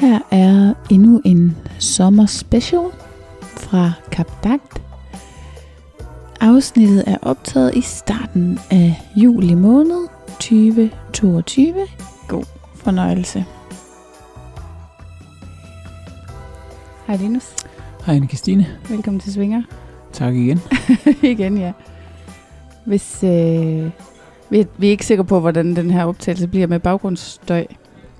Her er endnu en sommer special fra Kap Dagt. Afsnittet er optaget i starten af juli måned 2022. God fornøjelse. Hej Linus. Hej anne Christine. Velkommen til Svinger. Tak igen. Igen, ja. Hvis øh, vi, vi er ikke sikre på, hvordan den her optagelse bliver med baggrundsstøj.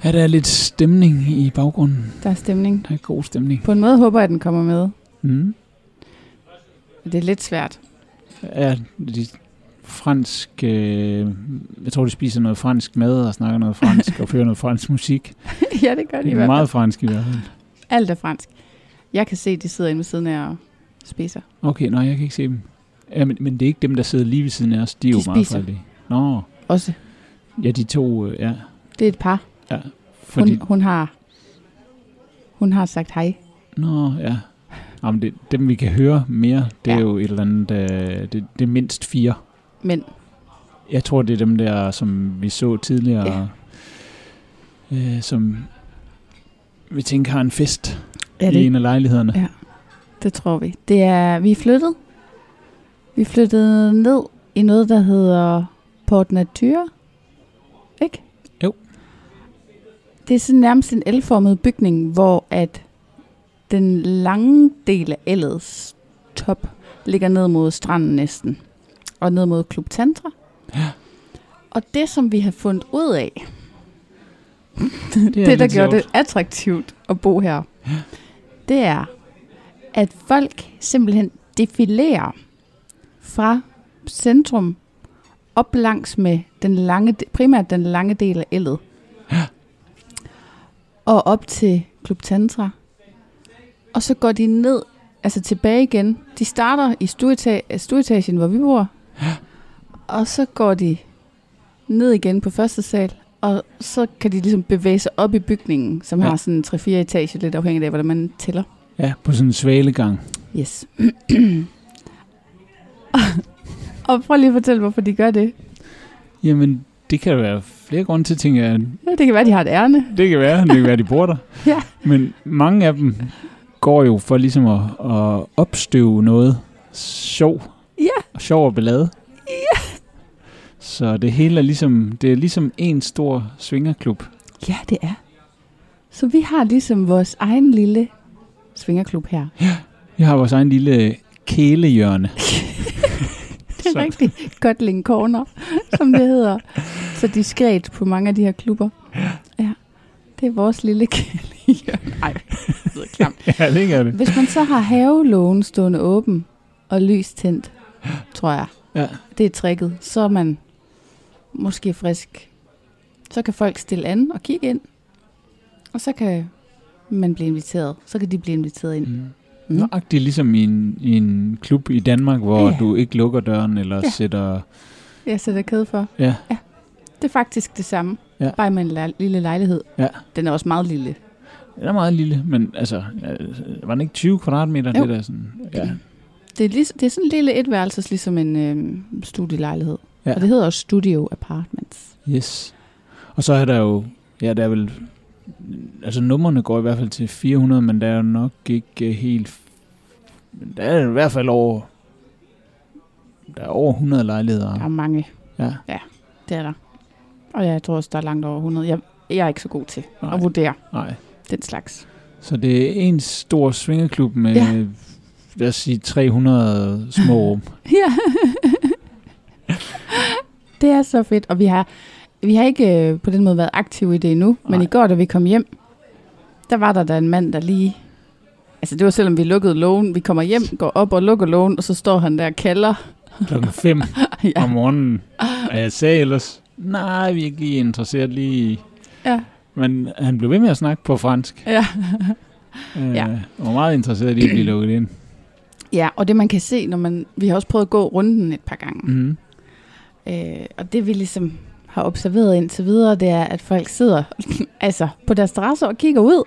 Ja, der er lidt stemning i baggrunden. Der er stemning. Der er god stemning. På en måde håber jeg, at den kommer med. Mm. Det er lidt svært. Ja, de fransk... Øh, jeg tror, de spiser noget fransk mad og snakker noget fransk og fører noget fransk musik. ja, det gør de Det i er hvert fald. meget fransk i hvert fald. Alt er fransk. Jeg kan se, at de sidder inde ved siden af og spiser. Okay, nej, jeg kan ikke se dem. Ja, men, men det er ikke dem, der sidder lige ved siden af os. De er De jo meget spiser. fredelige. Nå, Også. ja, de to, øh, ja. Det er et par. Fordi, Hun, hun har hun har sagt hej. Nå, ja. Jamen, det, dem vi kan høre mere, det er Ja. jo et eller andet... Øh, det, det er mindst fire. Men Jeg tror, det er dem der, som vi så tidligere, ja. øh, som vi tænker har en fest ja, i det, en af lejlighederne. Ja. det tror vi. Det er, vi er flyttet. Vi flyttede ned i noget, der hedder Port Nature. Ikke? Det er sådan nærmest en elformet bygning, hvor at den lange del af ellets top ligger ned mod stranden næsten. Og ned mod Klub Tantra. Ja. Og det, som vi har fundet ud af, Det, det, der gjorde det attraktivt at bo her, det er, at folk simpelthen defilerer fra centrum op langs med den lange, primært den lange del af ellet. Og op til Klub Tantra. Og så går de ned, altså tilbage igen. De starter i stueeta- stueetagen, hvor vi bor. Og så går de ned igen på første sal, og så kan de ligesom bevæge sig op i bygningen, som Ja. ja. har sådan 3-4 etager, lidt afhængigt af, hvordan man tæller. Ja, på sådan en svalegang. Yes. og prøv lige at fortælle, hvorfor de gør det. Jamen, det kan der være flere grunde til, tænker jeg. Ja, det kan være, de har et ærne. Det kan være, det kan være, de bor der. Ja. Men mange af dem går jo for ligesom at, at opstøve noget sjov. Ja. Sjov og ballade. Ja. Så det hele er ligesom, det er ligesom en stor svingerklub. Ja, det er. Så vi har ligesom vores egen lille svingerklub her. Vi har vores egen lille kælehjørne. Det er Så- rigtig Gotling Corner, som det hedder. Så diskret på mange af de her klubber. Ja. Det er vores lille kælehjørne. Ej, det lyder klamt. ja, det er det. Hvis man så har havelågen stående åben og lys tændt, tror jeg, Ja. det er tricket, så er man måske frisk. Så kan folk stille an og kigge ind, og så kan man blive inviteret. Så kan de blive inviteret ind. Mm. Mm. Nøjagtigt ligesom i en, i en klub i Danmark, hvor Ja. du ikke lukker døren eller Ja. ja. sætter... Jeg sætter kæde for. Ja, Det er faktisk det samme, Ja. bare med en le- lille lejlighed. Ja. Den er også meget lille. den er meget lille, men altså, ja, var den ikke 20 kvadratmeter? Jo. Det der sådan, ja. Det er, lig- det er sådan en lille etværelses, ligesom en øhm, studielejlighed. Ja. Og det hedder også Studio Apartments. Yes. Og så er der jo, ja, der er vel, altså numrene går i hvert fald til 400, men der er jo nok ikke helt, men der er i hvert fald over, der er over 100 lejligheder. Der er mange, Ja, det er der. Og jeg tror også, der er langt over 100. Jeg, jeg er ikke så god til Nej. at vurdere nej. den slags. Så det er en stor svingeklub med Ja. ja. lad os sige 300 små rum. Ja. det er så fedt, og vi har, vi har ikke øh, på den måde været aktive i det endnu, men Nej. i går, da vi kom hjem, der var der da en mand, der lige... Altså det var selvom vi lukkede lågen, vi kommer hjem, går op og lukker lågen, og så står han der og kalder. Klokken 5 ja. om morgenen. Og jeg sagde ellers, nej, vi er ikke lige interesseret lige... i-" Ja. Men han blev ved med at snakke på fransk. Ja. Øh, Ja. Og var meget interesseret i at blive lukket ind. ja, og det man kan se, når man... Vi har også prøvet at gå runden et par gange. Mm. Øh, og det vi ligesom har observeret indtil videre, det er, at folk sidder altså på deres terrasse og kigger ud.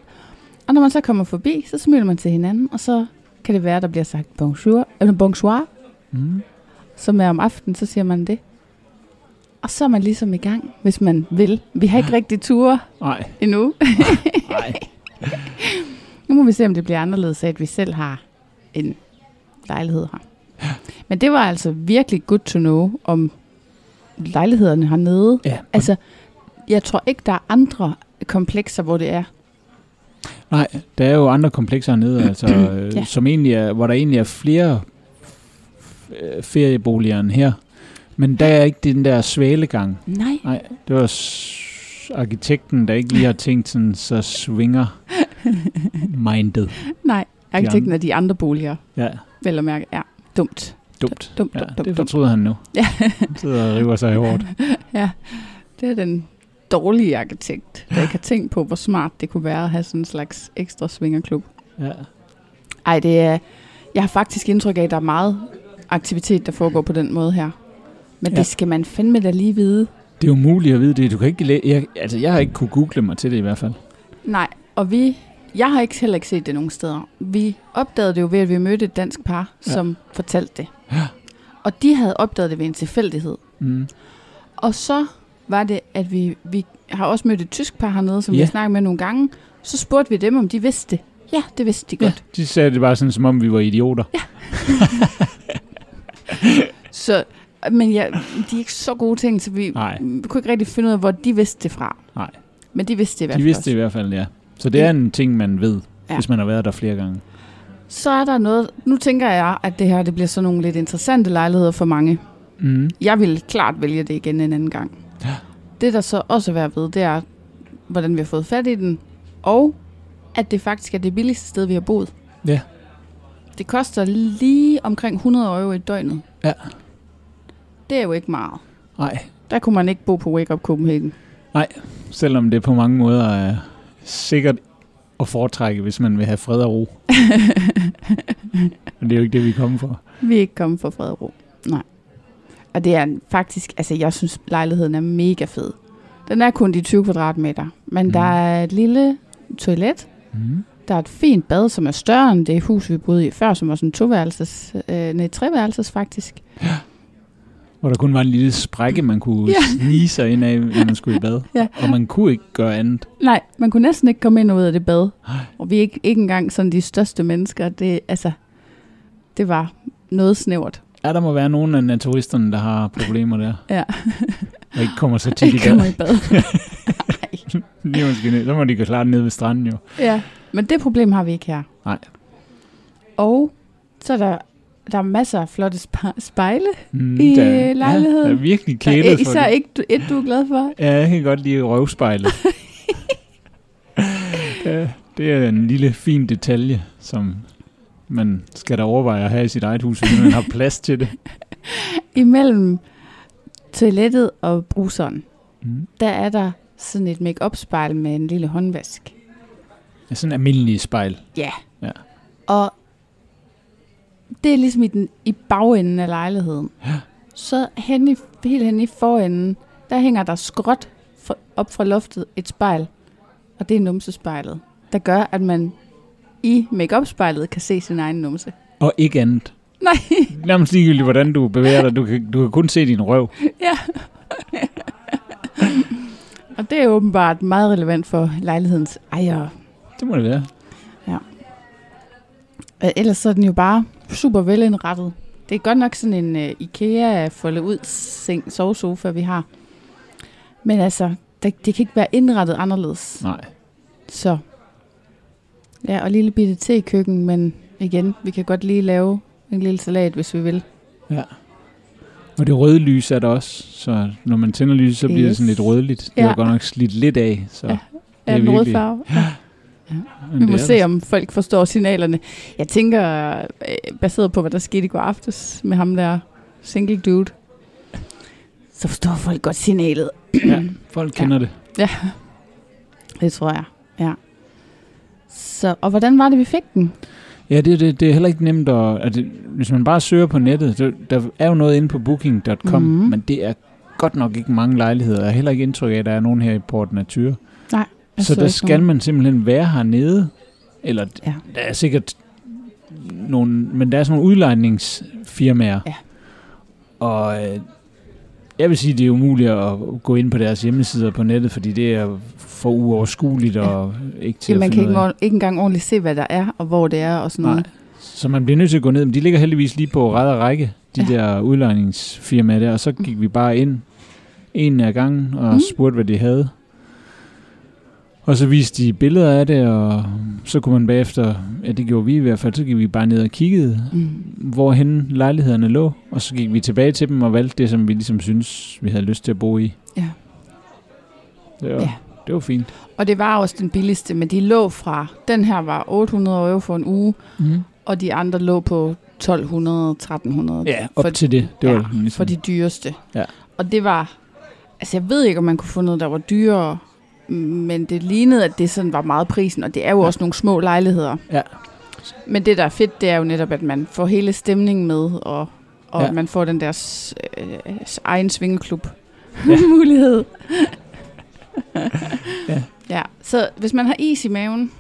Og når man så kommer forbi, så smiler man til hinanden, og så kan det være, der bliver sagt bonjour, eller bonsoir, Mm. som er om aftenen, så siger man det. Og så er man ligesom i gang, hvis man vil. Vi har ikke rigtig ture Nej, endnu. nej. Nu må vi se, om det bliver anderledes at vi selv har en lejlighed her. Men det var altså virkelig good to know om lejlighederne hernede. Ja, Altså, jeg tror ikke, der er andre komplekser, hvor det er. Nej, der er jo andre komplekser hernede, altså, øh, Ja. som egentlig er, hvor der egentlig er flere øh, ferieboliger end her. Men der er ikke den der svalegang. Nej. Nej, det var arkitekten, der ikke lige har tænkt sådan, så svinger mindet. Nej, arkitekten af de andre boliger, Ja, vel at mærke, er dumt. Dumt. Dumt, Ja, dumt, dumt, det dumt. fortryder han nu. Ja. Han sidder og river sig i hårdt. Ja, det er den dårlige arkitekt, der ikke har tænkt på, hvor smart det kunne være at have sådan en slags ekstra svingerklub. Ja. Ej, det er... Jeg har faktisk indtryk af, at der er meget aktivitet, der foregår på den måde her. Men ja. Det skal man fandme da lige vide. Det er umuligt at vide det. Du kan ikke læ- jeg, altså, jeg har ikke kunne google mig til det i hvert fald. Nej, og vi... Jeg har ikke heller ikke set det nogen steder. Vi opdagede det jo ved, at vi mødte et dansk par. Ja. som fortalte det. Ja. Og de havde opdaget det ved en tilfældighed. Mm. Og så var det, at vi, vi har også mødt et tysk par hernede, som ja. vi Ja. har snakket med nogle gange. Så spurgte vi dem, om de vidste det. Ja, det vidste de Ja, godt. de sagde det bare sådan, som om vi var idioter. Ja. Så, men ja, de er ikke så gode ting, så vi, Nej. vi kunne ikke rigtig finde ud af, hvor de vidste det fra. Nej. Men de vidste det i hvert De fald vidste også. det i hvert fald, ja. Så det er en ting, man ved, Ja. ja. hvis man har været der flere gange. Så er der noget... Nu tænker jeg, at det her det bliver sådan nogle lidt interessante lejligheder for mange. Mm. Jeg vil klart vælge det igen en anden gang. Ja. Det, der så også er værd ved, det er, hvordan vi har fået fat i den, og at det faktisk er det billigste sted, vi har boet. Ja. Det koster lige omkring 100 euro i døgnet. Ja. Det er jo ikke meget. Nej, Der kunne man ikke bo på Wake Up Copenhagen. selvom det på mange måder er sikkert at foretrække, hvis man vil have fred og ro. Men det er jo ikke det, vi er kommet for. Vi er ikke kommet for fred og ro. Nej. Og det er faktisk, altså jeg synes, lejligheden er mega fed. Den er kun de 20 kvadratmeter, men Mhm. der er et lille toilet. Mm. Der er et fint bad, som er større end det hus, vi boede i før, som var sådan toværelses, øh, nej, treværelses faktisk. Hvor der kun var en lille sprække, man kunne Ja. ja. snige sig ind af, når man skulle i bad. Ja. Og man kunne ikke gøre andet. Nej, man kunne næsten ikke komme ind og ud af det bad. Ej. Og vi er ikke, ikke engang sådan de største mennesker. Det, altså, det var noget snævert. Ja, der må være nogle af naturisterne, der har problemer der. Ja. Og ikke kommer så tit i Ikke kommer bad. i bad. Lige måske. Så må de gå klart ned ved stranden jo. ja, men det problem har vi ikke her. Nej. Og så er der, der er masser af flotte spe- spejle. Mm, I, der, lejligheden. Ja, der er virkelig kælet for især det. ikke du- et, du er glad for. Ja, jeg kan godt lide røvspejlet. ja, det er en lille fin detalje, som man skal da overveje at have i sit eget hus, hvis man har plads til det. Imellem toilettet og bruseren, Mm. der er der sådan et make spejl med en lille håndvask. Ja, sådan en almindelig spejl. Ja. Ja. Og det er ligesom i, den, i bagenden af lejligheden. Ja. Så hen i, helt hen i forenden, der hænger der skråt for, op fra loftet et spejl. Og det er numsespejlet, der gør, at man i make spejlet kan se sin egen numse. Og ikke andet. Nej, Nærmest ligegyldigt, hvordan du bevæger dig. Du kan, du kan kun se din røv. ja. og det er åbenbart meget relevant for lejlighedens ejere. Det må det være. Øh, Ellers så er den jo bare super velindrettet. Det er godt nok sådan en uh, IKEA foldet ud seng, sovesofa, vi har. Men altså, det, det kan ikke være indrettet anderledes. Nej. Så. Ja, og lille bitte te-køkken, men igen, vi kan godt lige lave en lille salat, hvis vi vil. Ja. Og det røde lys er der også, så når man tænder lyset, så bliver det Yes. sådan lidt rødligt. Det Ja. er godt nok slidt lidt af, så Ja, det Ja, den røde farve. Men Vi det må er se, om folk forstår signalerne. Jeg tænker, øh, baseret på, hvad der skete i går aftes med ham der single dude, så forstår folk godt signalet. Ja, folk kender det. Det tror jeg, ja. Så, og hvordan var det, vi fik den? Ja, det, det, det er heller ikke nemt at... Altså, hvis man bare søger på nettet, så, der er jo noget inde på booking.com, Mhm. mm-hmm. men det er godt nok ikke mange lejligheder. Jeg har heller ikke indtryk af, at der er nogen her i Port Natur. Jeg Så der skal nogen. man simpelthen være hernede. Eller Ja. der er sikkert nogle... Men der er sådan nogle udlejningsfirmaer. Ja. Og øh, jeg vil sige, det er umuligt at gå ind på deres hjemmesider på nettet, fordi det er for uoverskueligt Ja. og ikke til Ja, man kan ikke, ord- ikke engang ordentligt se, hvad der er, og hvor det er, og sådan noget. Nej. Så man bliver nødt til at gå ned. Men de ligger heldigvis lige på ræd og række, de Ja. der udlejningsfirmaer der. Og så gik vi bare ind en af gangen og mm. spurgte, hvad de havde. Og så viste de billeder af det, og så kunne man bagefter, ja det gjorde vi i hvert fald, så gik vi bare ned og kiggede, Mm. hvorhen lejlighederne lå. Og så gik vi tilbage til dem og valgte det, som vi ligesom synes, vi havde lyst til at bo i. Ja. Det var, Ja. Det var fint. Og det var også den billigste, men de lå fra, den her var 800 euro for en uge, Mm. og de andre lå på 1200, 1300 Ja, op for, til det. Det var ja, ligesom, for de dyreste. Ja. Og det var, altså jeg ved ikke, om man kunne få noget, der var dyrere, men det lignede, at det sådan var meget prisen, og det er jo Ja. også nogle små lejligheder. Ja. Men det, der er fedt, det er jo netop, at man får hele stemningen med, og, og Ja. man får den der øh, egen svingeklub Ja. mulighed. Ja. ja. Så hvis man har is i maven,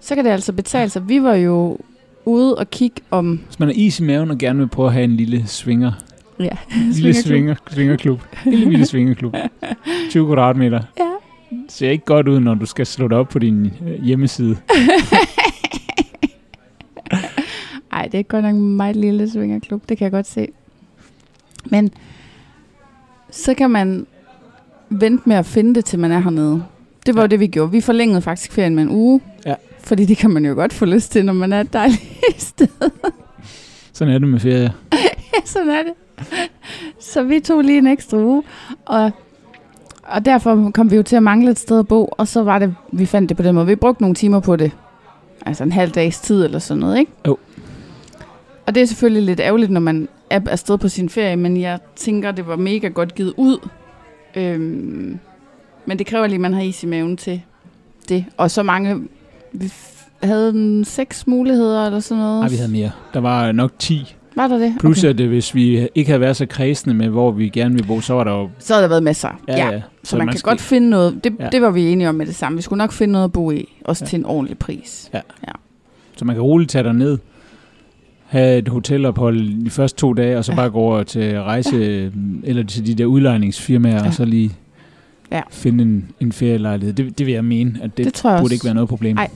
så kan det altså betale sig. Vi var jo ude og kigge om... Hvis man har is i maven og gerne vil prøve at have en lille svinger, Ja, lille svinger, svingerklub, lille lille svingerklub, 20 kvadratmeter. Ja. Ser ikke godt ud, når du skal slå det op på din øh, hjemmeside. Ej, det er godt nok en meget lille svingerklub, det kan jeg godt se. Men så kan man vente med at finde det, til man er hernede. Det var ja. Ja. det, vi gjorde. Vi forlængede faktisk ferien med en uge. Ja. Fordi det kan man jo godt få lyst til, når man er et dejligt sted. Sådan er det med ferie. Sådan er det. Så vi tog lige en ekstra uge, og, og derfor kom vi jo til at mangle et sted at bo, og så var det, vi fandt det på den måde. Vi brugte nogle timer på det. Altså en halv dags tid eller sådan noget, ikke? Jo. Og det er selvfølgelig lidt ærgerligt, når man er afsted på sin ferie, men jeg tænker, det var mega godt givet ud. Øhm, men det kræver lige, at man har is i maven til det. Og så mange... Vi havde en seks muligheder eller sådan noget. Nej, vi havde mere. Der var nok 10. Var der det? Plus, okay. at øh, hvis vi ikke havde været så kredsende med, hvor vi gerne ville bo, så var der jo... Så har der været masser. Ja, ja. Så, man, kan skal- godt finde noget. Det, ja. Ja. det var vi enige om med det samme. Vi skulle nok finde noget at bo i. Også ja. Ja. til en ordentlig pris. Så man kan roligt tage ned have et hotelophold de første to dage, og så Ja. bare gå over til rejse, ja. eller til de der udlejningsfirmaer, Ja. og så lige Ja. finde en, en ferielejlighed. Det, det vil jeg mene, at det, Det tror jeg burde også. ikke være noget problem. Ej.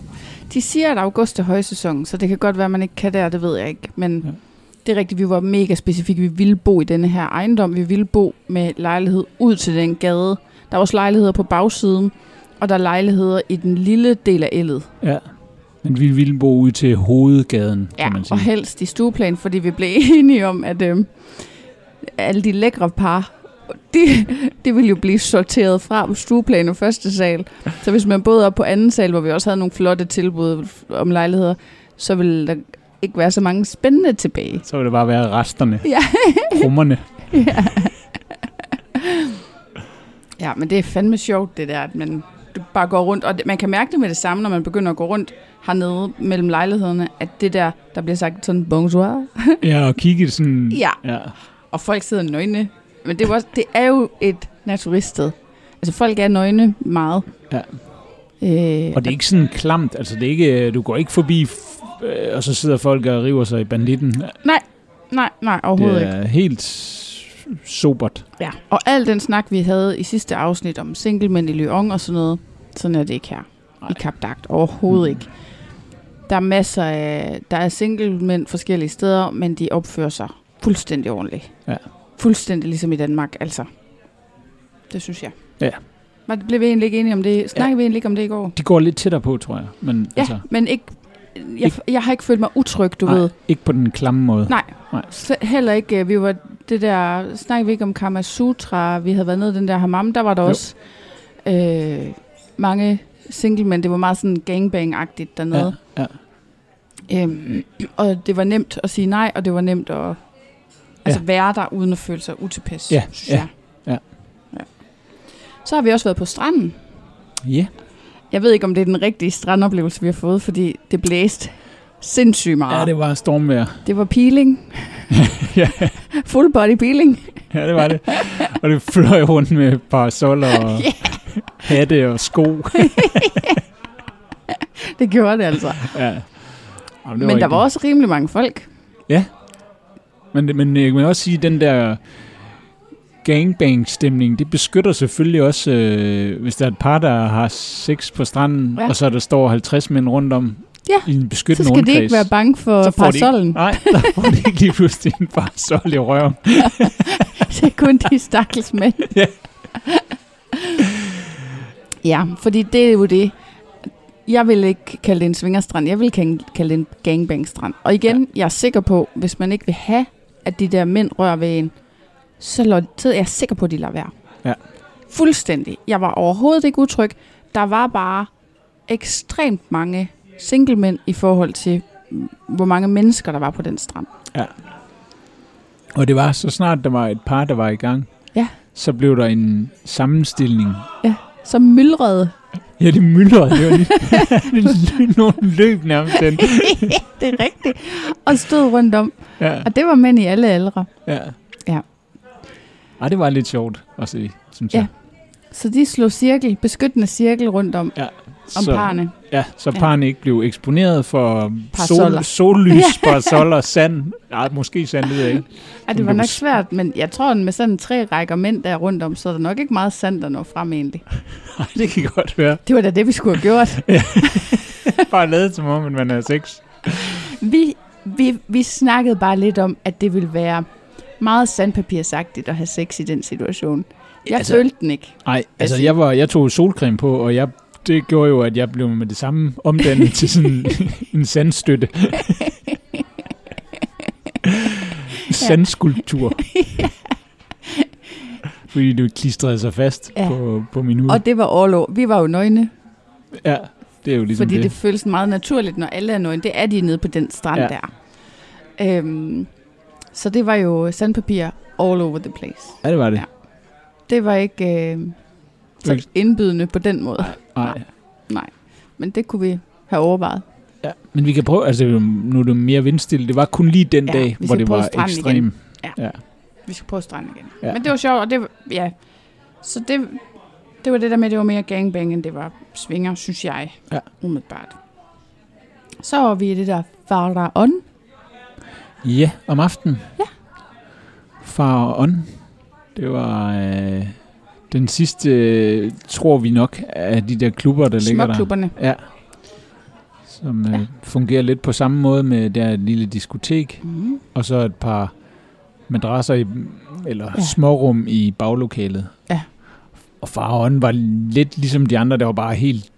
De siger, at august er højsæson, så det kan godt være, at man ikke kan der, det ved jeg ikke. Men ja. Det er rigtigt, vi var mega specifikke. Vi ville bo i denne her ejendom. Vi ville bo med lejlighed ud til den gade. Der er også lejligheder på bagsiden, og der er lejligheder i den lille del af ældet. Ja. Men vi ville bo ud til hovedgaden, Ja, kan man sige. og helst i stueplan, fordi vi blev enige om, at øhm, alle de lækre par, de, de ville jo blive sorteret fra på stueplan og første sal. Så hvis man boede op på anden sal, hvor vi også havde nogle flotte tilbud om lejligheder, så ville der ikke være så mange spændende tilbage. Så vil det bare være resterne, Ja. krummerne. ja. ja, men det er fandme sjovt, det der, at man bare går rundt. Og det, man kan mærke det med det samme, når man begynder at gå rundt hernede mellem lejlighederne, at det der, der bliver sagt sådan bonsoir, Ja, og kigge sådan... Ja. ja. og folk sidder nøgne. Men det er, også, det er jo et naturiststed. Altså folk er nøgne meget. Ja. Øh, Og det er ikke sådan klamt, altså det er ikke, du går ikke forbi, øh, og så sidder folk og river sig i banditten. nej, nej, overhovedet Det ikke. er helt sobert. Ja. Og al den snak, vi havde i sidste afsnit om singlemænd i Lyon og sådan noget, sådan er det ikke her Nej. i Kap Dagt. Overhovedet Mm. ikke. Der er masser af, der er singlemænd forskellige steder, men de opfører sig fuldstændig ordentligt. Ja. Fuldstændig ligesom i Danmark, altså. Det synes jeg. Ja. Men blev vi egentlig ikke enige om det? Snakkede ja. vi egentlig ikke om det i går? De går lidt tættere på, tror jeg. Men Ja, altså, men ikke jeg, jeg har ikke følt mig utryg, du Nej, ved. ikke på den klamme måde. Nej, Nej. Så heller ikke. øh, Vi var det der, snakkede vi ikke om Kama Sutra, vi havde været nede i den der hammam, der var der Jo. også øh, mange single, men det var meget sådan gangbang-agtigt dernede. Ja, ja. Øhm, og det var nemt at sige nej, og det var nemt at altså Ja. være der, uden at føle sig utilpas, Ja, synes ja, jeg. ja. ja. Så har vi også været på stranden. Ja, Jeg ved ikke, om det er den rigtige strandoplevelse, vi har fået, fordi det blæste sindssygt meget. ja det var stormvejr. det var peeling. ja, Full body peeling. ja, det var det. Og det fløj rundt med parasoller og hatte og sko. Det gjorde det altså. Ja. Jamen, Men der var også rimelig mange folk. Men, det- men jeg kan også sige, at den der gangbang-stemning, det beskytter selvfølgelig også, øh, hvis der er et par, der har sex på stranden, Ja. ja. og så der står 50 mænd rundt om Ja, i en Så beskyttende skal de rundkreds. ikke være bange for Så de ikke- parasollen. Nej, der får de ikke lige pludselig en parasol i røven. Det er kun de stakkels mænd. Ja. ja, fordi det er jo det. Jeg vil ikke kalde det en svingerstrand. Jeg vil kalde kalde det en gangbangstrand. Og igen, ja. jeg er sikker på, hvis man ikke vil have, at de der mænd rører ved en, så, lå, så er jeg sikker på, at de lader være. Ja. Fuldstændig. Jeg var overhovedet ikke utryg. Der var bare ekstremt mange single mænd i forhold til, mm, hvor mange mennesker der var på den strand. Og det var så snart, der var et par, der var i gang, Ja. så blev der en sammenstilling. Så myldrede Ja, det myldrede. Det var lige nogle løb nærmest. Den. det er rigtigt. Og stod rundt om. Ja, Og det var mænd i alle aldre. ja. Ja. Ej, det var lidt sjovt at se, synes Ja. jeg. Så de slog cirkel, beskyttende cirkel rundt om, Ja. om så, parne. Ja, så Ja. parne ikke blev eksponeret for sol, sollys, parasoller, sand. Nej, måske sand, det ved jeg ikke. Ja, det var nok svært, men jeg tror, med sådan tre rækker mænd der rundt om, så er der nok ikke meget sand, der når frem egentlig. Ej, det kan godt være. Det var da det, vi skulle have gjort. Bare lavet som om, at man er sex. Vi, vi, vi snakkede bare lidt om, at det ville være meget sandpapirsagtigt at have sex i den situation. Jeg Altså- følte den ikke. Nej, altså jeg, var, jeg tog solcreme på, og jeg, det gjorde jo, at jeg blev med det samme omdannet til sådan en sandstøtte. Sandskulptur. Fordi du klistrede sig fast Ja. ja. på, på min hud. Og det var all over. Vi var jo nøgne, ja, det er jo ligesom fordi det. det føles meget naturligt, når alle er nøgne. Det er de nede på den strand Ja. der. Øhm, så det var jo sandpapir all over the place. Ja, det var det. Ja. Det var ikke øh, så indbydende på den måde. Nej. Nej. Men det kunne vi have overvejet. Ja. Men vi kan prøve, altså nu er det mere vindstille. Det var kun lige den Ja, dag, hvor det var ekstrem. igen. Ja. Vi skal prøve stranden igen. Ja. Ja. Men det var sjovt, og det, var- ja. Så det, det var det der med, at det var mere gangbang, end det var svinger, synes jeg. Ja. Umiddelbart. Så var vi i det der Farah On. Ja, om aftenen. Ja. Far og on. Det var øh, den sidste, øh, tror vi nok, af de der klubber, der ligger der. Småklubberne. Ja. Som øh, Ja. fungerer lidt på samme måde med der lille diskotek, Mm. og så et par madrasser i, eller Ja. smårum i baglokalet. Ja. Og far og on var lidt ligesom de andre, der var bare helt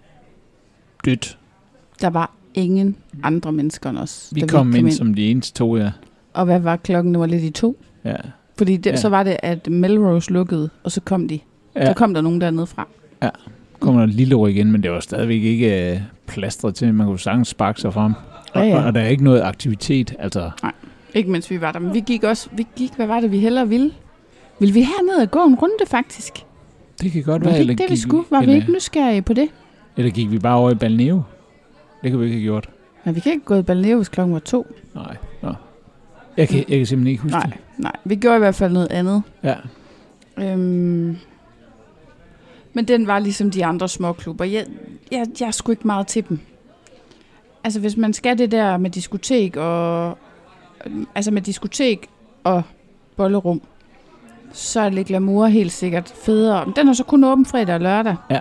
dødt. Der var ingen andre mennesker end os. Vi da kom ind som de eneste to, ja. Og hvad var klokken? Det var lidt i to. Ja. Fordi det, Ja. ja. så var det, at Melrose lukkede, og så kom de. Ja. ja. Så kom der nogen dernede fra. kommer der lille ord igen, men det var stadigvæk ikke øh, plastret til. Man kunne sagtens sparke sig frem. Ja, Og, ja. og der er ikke noget aktivitet. Altså, Ikke mens vi var der, men vi gik også, vi gik, hvad var det, vi hellere ville? Ville vi herned og gå en runde, faktisk? det kan godt Var være. det ikke det, vi skulle? Var eller, vi ikke nysgerrige på det? Eller gik vi bare over i Balneo? Det kan vi ikke have gjort. Nej, vi kan ikke gå i Balneo, hvis klokken var to. Nej. Nå. Jeg kan, jeg kan simpelthen ikke huske Nej, det. nej. Vi gjorde i hvert fald noget andet. Ja. Øhm, men den var ligesom de andre små klubber. Jeg, jeg, jeg er sgu ikke meget til dem. Altså, hvis man skal det der med diskotek og... Altså med diskotek og bollerum, så er Le Glamour helt sikkert federe. Men den er så kun åben fredag og lørdag. Ja.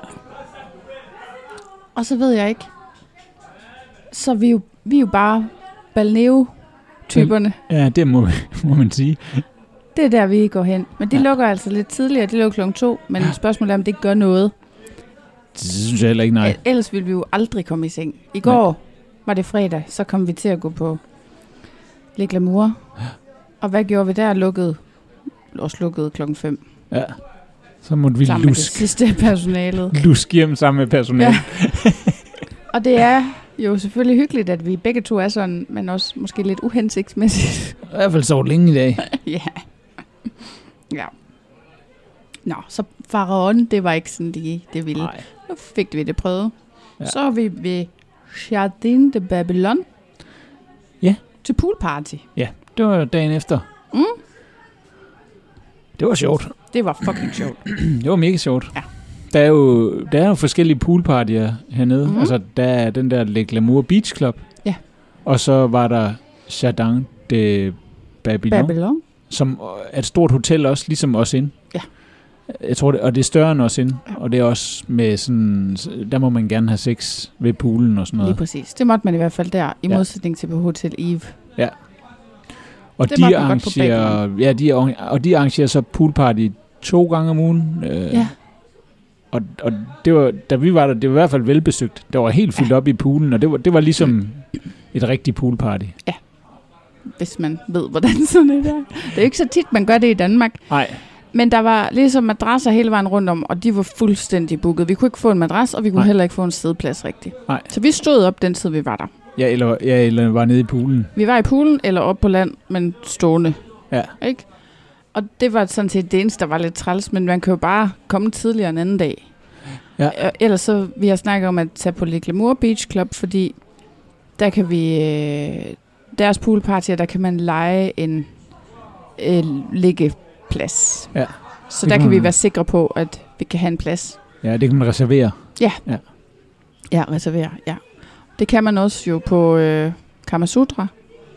Og så ved jeg ikke. Så er vi jo, vi er jo bare Balneo-typerne. Ja, det må, må man sige. Det er der, vi går hen. Men de Ja. ja. lukker altså lidt tidligere. De lukker klokken to. Men Ja. spørgsmålet er, om det gør noget. Det synes jeg heller ikke, nej. Nej. Ellers ville vi jo aldrig komme i seng. I går, var det fredag, så kom vi til at gå på Le Glamour. Og hvad gjorde vi der? Lukkede, også lukkede klokken 5. Ja. Så måtte vi Sammen med det lusk, sidste personalet. lusk hjem sammen med personalet. Ja. Og det er jo selvfølgelig hyggeligt, at vi begge to er sådan, men også måske lidt uhensigtsmæssigt. I hvert fald sovet længe i dag. ja. Ja. Nå, så Faraon, det var ikke sådan lige det vilde. Nej. Nu fik vi det prøvet. Ja. Ja. Så er vi ved Jardin de Babylon. Ja. Til poolparty. Det var dagen efter. Mm. Det var sjovt. Det var fucking sjovt. Det var mega sjovt. Ja. Der er jo, der er jo forskellige poolpartier hernede. Mhm. Mm-hmm. Altså, der er den der Le Glamour Beach Club. Ja. Og så var der Jardin de Babylon, Babylon. som er et stort hotel også, ligesom os ind. Ja. Jeg tror det, og det er større end os ind. Og det er også med sådan, der må man gerne have sex ved poolen og sådan Lige noget. præcis. Det måtte man i hvert fald der, i Ja. modsætning til på Hotel Eve. Og Det de arrangerer, ja, de, og de arrangerer så poolparty to gange om ugen. Øh, Ja. Og, og det var, da vi var der, det var i hvert fald velbesøgt. Det var helt fyldt ja. op i poolen, og det var, det var ligesom et rigtigt poolparty. Hvis man ved, hvordan sådan det er. Det er ikke så tit, man gør det i Danmark. Nej. Men der var ligesom madrasser hele vejen rundt om, og de var fuldstændig booket. Vi kunne ikke få en madras, og vi kunne Nej. heller ikke få en sædeplads rigtigt. Nej. Så vi stod op den tid, vi var der. Ja, eller, ja, eller var nede i poolen. Vi var i poolen eller op på land, men stående. Ja. Ikke? Og det var sådan set det eneste, der var lidt træls, men man kan jo bare komme tidligere en anden dag. Ja. Ellers så, vi har snakket om at tage på Le Glamour Beach Club, fordi der kan vi, øh, deres poolpartyer, der kan man lege en øh, liggeplads. Ja. Så Det der kan kan vi være sikre på, at vi kan have en plads. Ja, det kan man reservere. Ja, reservere, ja. Det kan man også jo på øh, Kamasutra.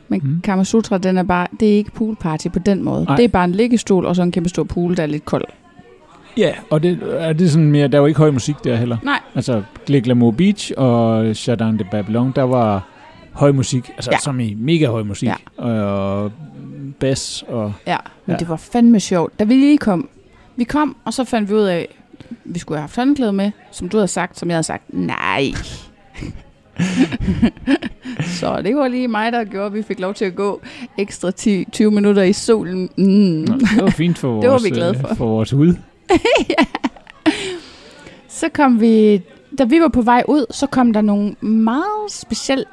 Men Mm. mm. Kamasutra, den er bare, det er ikke poolparty på den måde. Nej. Det er bare en liggestol og så en kæmpe stor pool, der er lidt kold. Ja, og det, er det sådan mere, der var ikke høj musik der heller. Nej. Altså, Glamour Beach og Jardin de Babylon, der var høj musik, altså ja. Som i mega høj musik. Ja. Og bass og... Ja, men Ja. det var fandme sjovt. Da vi lige kom, vi kom, og så fandt vi ud af, vi skulle have haft håndklæde med, som du havde sagt, som jeg havde sagt, nej. så det var lige mig, der gjorde, at vi fik lov til at gå ekstra 10, 20 minutter i solen. Mm. Nå, det var fint for vores, Det var vi glade for. øh, for vores hud. Så kom vi, da vi var på vej ud, så kom der nogle meget specielt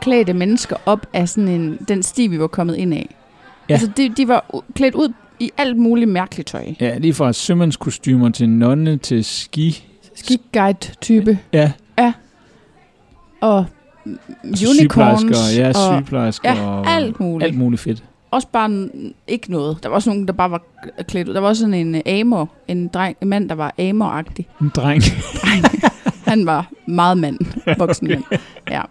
klædte mennesker op af sådan en, den sti, vi var kommet ind af. Ja. Ja. Altså, de, de var klædt ud i alt muligt mærkeligt tøj. Ja, lige fra sømandskostymer til nonne til ski. Skiguide-type. Ja, Og altså unicorns. Ja, og sygeplejersker. ja, og alt muligt. Alt muligt fedt. også bare ikke noget. Der var også nogen, der bare var klædt ud. Der var også sådan en uh, amor, en, dreng, en mand, der var amor-agtig. En dreng. Han var meget mand, voksen mand. Ja.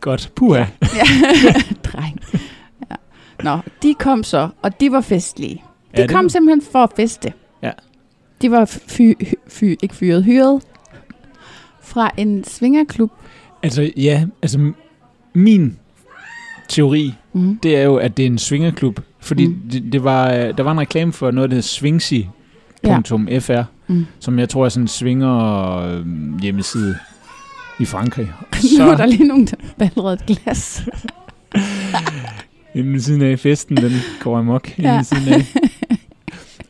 Godt. Puha. Ja. dreng. Ja. Nå, de kom så, og de var festlige. De Ja, det kom var- simpelthen for at feste. Ja. De var fy, fy, ikke fyret, hyret fra en svingerklub. Altså, ja, altså min teori, Mm. det er jo, at det er en svingerklub. Fordi mm. Det, det var, øh, der var en reklame for noget, der hedder Swingsi.fr, ja. Mm. som jeg tror er sådan en svinger øh, hjemmeside i Frankrig. Så var der lige nogen, der ballerede et glas. Inden siden af festen, den går amok. Inden Ja. siden af.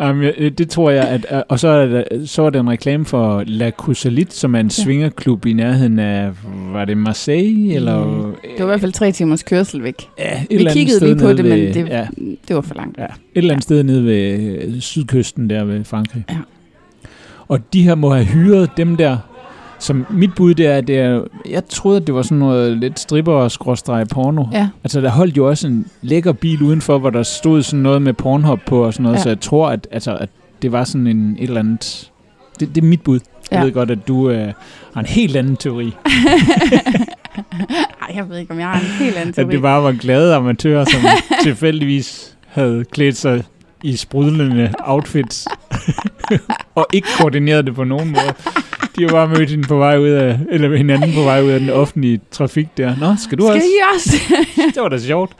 Um, det tror jeg, at, øh, og så er, der, så er der en reklame for La Cousalit, som er en Ja. svingerklub i nærheden af, var det Marseille? Eller, Mm. Det var i hvert fald tre timers kørsel væk. ja, et Vi kiggede lige på det, ved, men det, Ja, det var for langt. ja, et eller andet sted nede ved øh, sydkysten der ved Frankrig. Ja. Og de her må have hyret dem der, som mit bud det er, at det er, jeg troede, at det var sådan noget lidt stripper og skråstreg porno. Ja, Altså, der holdt jo også en lækker bil udenfor, hvor der stod sådan noget med Pornhub på og sådan noget, ja. Så jeg tror, at, altså, at det var sådan en et eller andet... Det, det er mit bud. Jeg Ja. ved godt, at du øh, har en helt anden teori. Ej, jeg ved ikke, om jeg har en helt anden At teori. det bare var glade amatører, som tilfældigvis havde klædt sig i sprudlende outfits, og ikke koordineret det på nogen måde. De var bare mødt hende på vej ud af, eller hinanden på vej ud af den offentlige trafik der. Nå, skal du Skal også? I også? Det var da sjovt.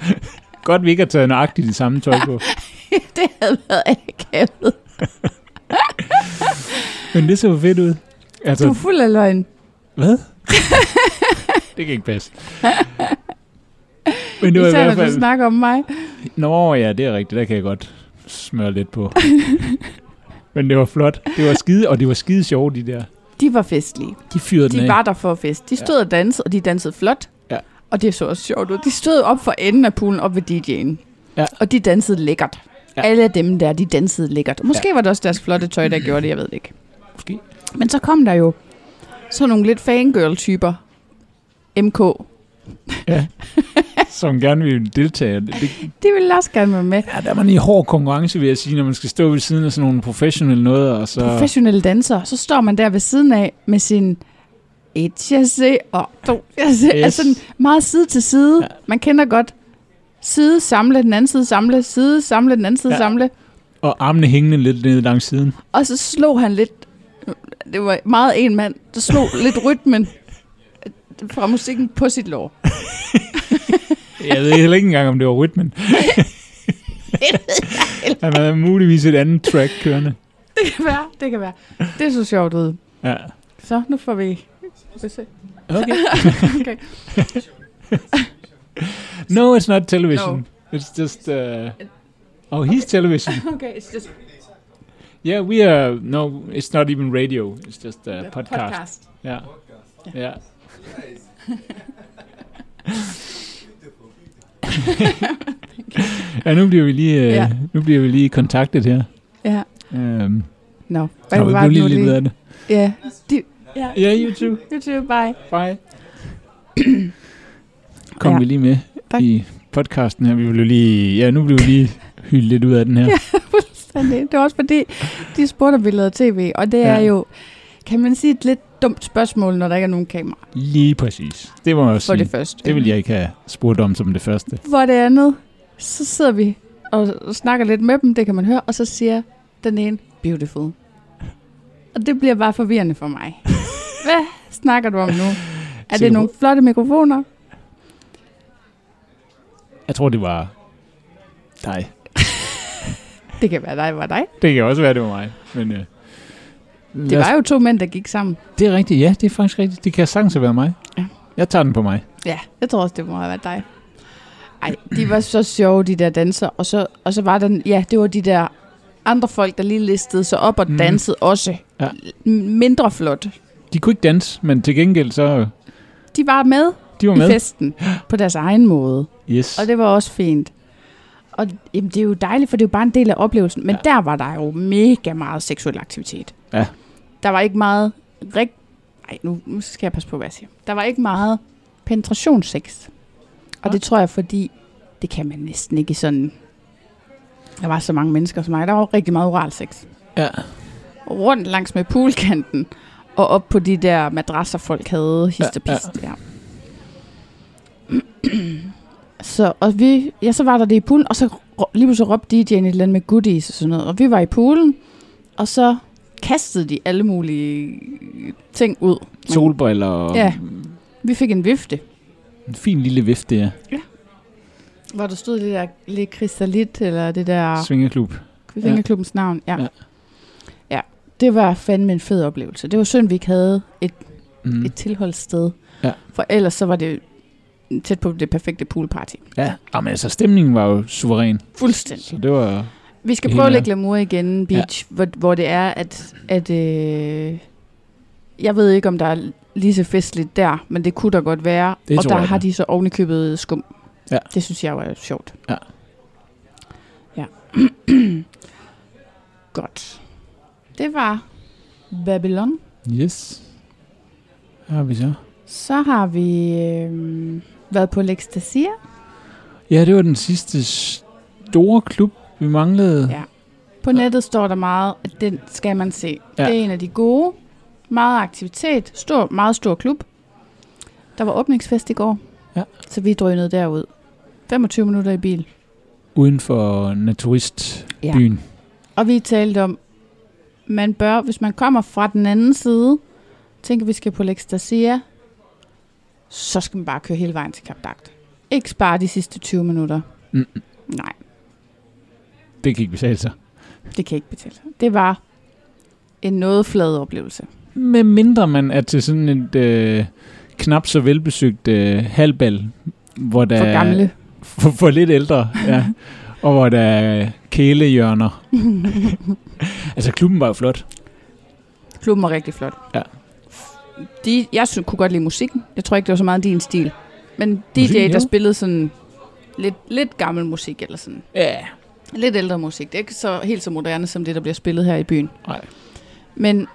Godt, vi ikke har taget nøjagtigt det samme tøj på. det havde været akavet. Men det så fedt ud. Altså, Du er fuld af løgn. hvad? det kan ikke passe. Men det var i Især hvert når du fald... snakker om mig. Nå ja, det er rigtigt. Der kan jeg godt smøre lidt på. Men det var flot. Det var skide, og det var skide sjove, de der. De var festlige. De fyrede den De af. var der for fest. De stod og dansede, og de dansede flot. Ja. Og det så også sjovt ud. De stod op for enden af poolen, op ved DJ'en. Ja. Og de dansede lækkert. Ja. Ja. Alle dem der, de dansede lækkert. Måske ja. var det også deres flotte tøj, der gjorde det, jeg ved det ikke. Måske. Men så kom der jo sådan nogle lidt fangirl-typer. MK. Som gerne ville deltage. Det, De ville også gerne være med. ja, der var en hård konkurrence, vil jeg sige, når man skal stå ved siden af sådan nogle professionelle noget, og så... Professionelle dansere. Så står man der ved siden af med sin et, jeg ser, og to, jeg ser. Yes. Altså meget side til side. Ja. Man kender godt side samle, den anden side samle, side samle, den anden side ja. samle. Og armene hængende lidt ned langs siden. Og så slog han lidt, det var meget en mand, der slog lidt rytmen fra musikken på sit lår. Jeg ved heller ikke engang, om det var rytmen. Han havde muligvis et andet track kørende. Det kan være, det kan være. Det så sjovt ud. Ja. Så nu får vi besøg. Okay. Okay. No, it's not television. No. It's just... Uh... Oh, he's television. Okay, it's just Yeah, we are... No, it's not even radio. It's just a podcast. podcast. Ja. Ja. Ja, nu bliver vi lige, øh, Ja. nu bliver vi lige kontaktet her. Ja. Um, Nå, vi var blev det lige nu lidt ud af det. Ja. De, ja. Ja, you too. YouTube, bye. Bye. Kom Ja. vi lige med Tak. i podcasten her. Vi jo lige... Ja, nu bliver vi lige hyldt lidt ud af den her. Ja. Fuldstændig. Det er også fordi, de spurgte, om vi lavede tv, og det Ja. er jo, kan man sige, et lidt dumt spørgsmål, når der ikke er nogen kamera. Lige præcis. Det jeg også For sige. det første. Det vil jeg ikke have spurgt om som det første. For det andet, så sidder vi og snakker lidt med dem, det kan man høre, og så siger den ene, beautiful. Og det bliver bare forvirrende for mig. Hvad snakker du om nu? Er det nogle flotte mikrofoner? Jeg tror, det var dig. Det kan være dig, var dig. Det kan også være, det var mig. Men, øh, Det var jo to mænd, der gik sammen. Det er rigtigt, ja, det er faktisk rigtigt. Det kan sagtens være mig. Ja. Jeg tager den på mig. Ja, jeg tror også, det må have været dig. Ej, de var så sjove, de der danser. Og så, og så var den, ja, det var de der andre folk, der lige listede sig op og Mhm. dansede også. Ja. Mindre flot. De kunne ikke danse, men til gengæld så... De var med, De var i med. festen på deres egen måde. Yes. Og det var også fint. Og jamen, det er jo dejligt, for det er jo bare en del af oplevelsen. Men ja. der var der jo mega meget seksuel aktivitet. Ja. Der var ikke meget... Rig... Ej, nu, nu skal jeg passe på, hvad jeg siger. Der var ikke meget penetrationssex. Og det tror jeg, fordi det kan man næsten ikke sådan... Der var så mange mennesker som mig. Der var jo rigtig meget oral sex. Ja. Rundt langs med poolkanten. Og op på de der madrasser, folk havde hist og Ja, ja. pist. Ja, Så, og vi, ja, så var der det i poolen, og så lige pludselig råbte DJ'en et eller andet med goodies og sådan noget. Og vi var i poolen, og så kastede de alle mulige ting ud. Solbriller og Ja. Vi fik en vifte, en fin lille vifte, ja. hvor der stod det der lidt krystalit, eller det der Svingeklub. fingerklubbens navn. Ja. Ja. ja. ja. Det var fandme en fed oplevelse. Det var synd, vi ikke havde et, Mm. et tilholdssted. Ja. For ellers så var det tæt på det perfekte poolparty. Ja, Jamen, altså stemningen var jo suveræn. Fuldstændig. Så det var... Vi skal prøve hele lidt glamour igen, Beach, ja. hvor, hvor det er, at, at øh, jeg ved ikke, om der er lige så festligt der, men det kunne der godt være. Det og der jeg, har det de så ovenikøbet skum. Ja. Det synes jeg var sjovt. Ja. Ja. godt. Det var Babylon. Yes. Hvad har vi så? Så har vi øh, været på L'Extasia. Ja, det var den sidste store klub, vi manglede. Ja. På nettet står der meget, at den skal man se. Ja. Ja. Det er en af de gode. Meget aktivitet. Stor, meget stor klub. Der var åbningsfest i går. Ja. Så vi drønede derud. 25 minutter i bil. Uden for naturistbyen. Og vi talte om, man bør, hvis man kommer fra den anden side, tænker vi skal på L'Extasia, så skal man bare køre hele vejen til Kap Dagt. Ikke spare de sidste 20 minutter. Mm. Nej, Det kan ikke betale sig. det kan ikke betale sig. Det var en noget flad oplevelse. med mindre man er til sådan et øh, knap så velbesøgt øh, halvbal, hvor der For gamle. For, for lidt ældre, ja. og hvor der er kælehjørner. altså, klubben var jo flot. Klubben var rigtig flot. Ja. De, jeg synes, kunne godt lide musikken. Jeg tror ikke, det var så meget din stil. Men DJ, Musikken, der jo. spillede sådan lidt, lidt gammel musik, eller sådan Ja. Lidt ældre musik. Det er ikke så helt så moderne, som det, der bliver spillet her i byen. Nej. Men,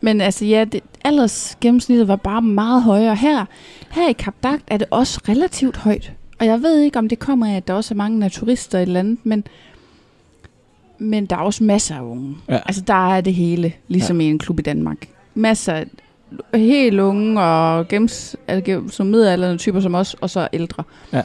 men altså ja, det, alders gennemsnittet var bare meget højere. Her, her i Kap Dagt er det også relativt højt. Og jeg ved ikke, om det kommer af, at der også er mange naturister i et eller andet, men, men der er også masser af unge. Ja. Altså der er det hele, ligesom ja. i en klub i Danmark. Masser af helt unge og gennems, altså, som middelalderne typer som os, og så ældre. Ja.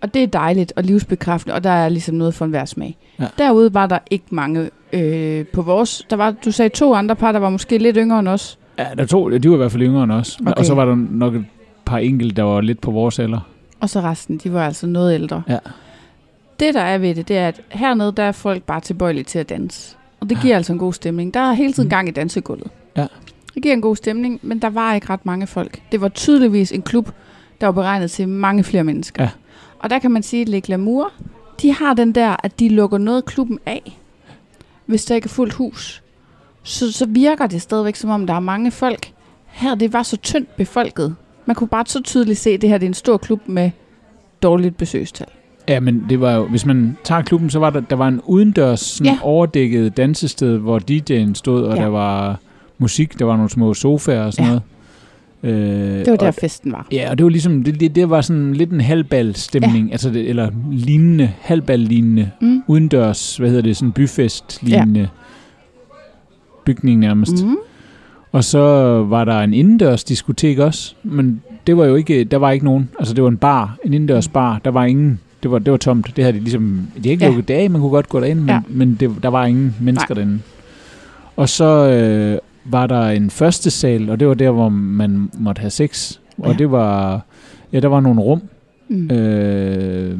Og det er dejligt og livsbekræftende, og der er ligesom noget for enhver smag. Ja. Derude var der ikke mange øh, på vores. Der var, du sagde to andre par, der var måske lidt yngre end os. Ja, der to, de var i hvert fald yngre end os. Okay. Og så var der nok et par enkelte, der var lidt på vores alder. Og så resten, de var altså noget ældre. Ja. Det, der er ved det, det er, at hernede, der er folk bare tilbøjelige til at danse. Og det giver altså en god stemning. Der er hele tiden Mm. gang i dansegulvet. Ja. Det giver en god stemning, men der var ikke ret mange folk. Det var tydeligvis en klub, der var beregnet til mange flere mennesker. Ja. Og der kan man sige, at Le Glamour, de har den der, at de lukker noget klubben af, hvis der ikke er fuldt hus. Så, så virker det stadigvæk, som om der er mange folk. Her, det var så tyndt befolket. Man kunne bare så tydeligt se, at det her det er en stor klub med dårligt besøgstal. Ja, men det var jo, hvis man tager klubben, så var der, der var en udendørs sådan Ja. overdækket dansested, hvor DJ'en stod, og Ja. der var musik, der var nogle små sofaer og sådan Ja. noget. Øh, Det var der, og, festen var. Ja, og det var ligesom, det, det, det var sådan lidt en halvbal-stemning, ja. altså det, eller lignende, halvbal-lignende, Mm. udendørs, hvad hedder det, sådan byfest-lignende ja. bygning nærmest. Mm. Og så var der en indendørs diskotek også, men det var jo ikke, der var ikke nogen, altså det var en bar, en indendørs bar, der var ingen, det var, det var tomt, det havde de ligesom, de havde ikke Ja. lukket dage, man kunne godt gå derind, men, ja. men det, der var ingen mennesker Nej. derinde. Og så øh, var der en første sal, og det var der, hvor man måtte have sex, og Ja. det var, ja, der var nogle rum, Mm. Øh,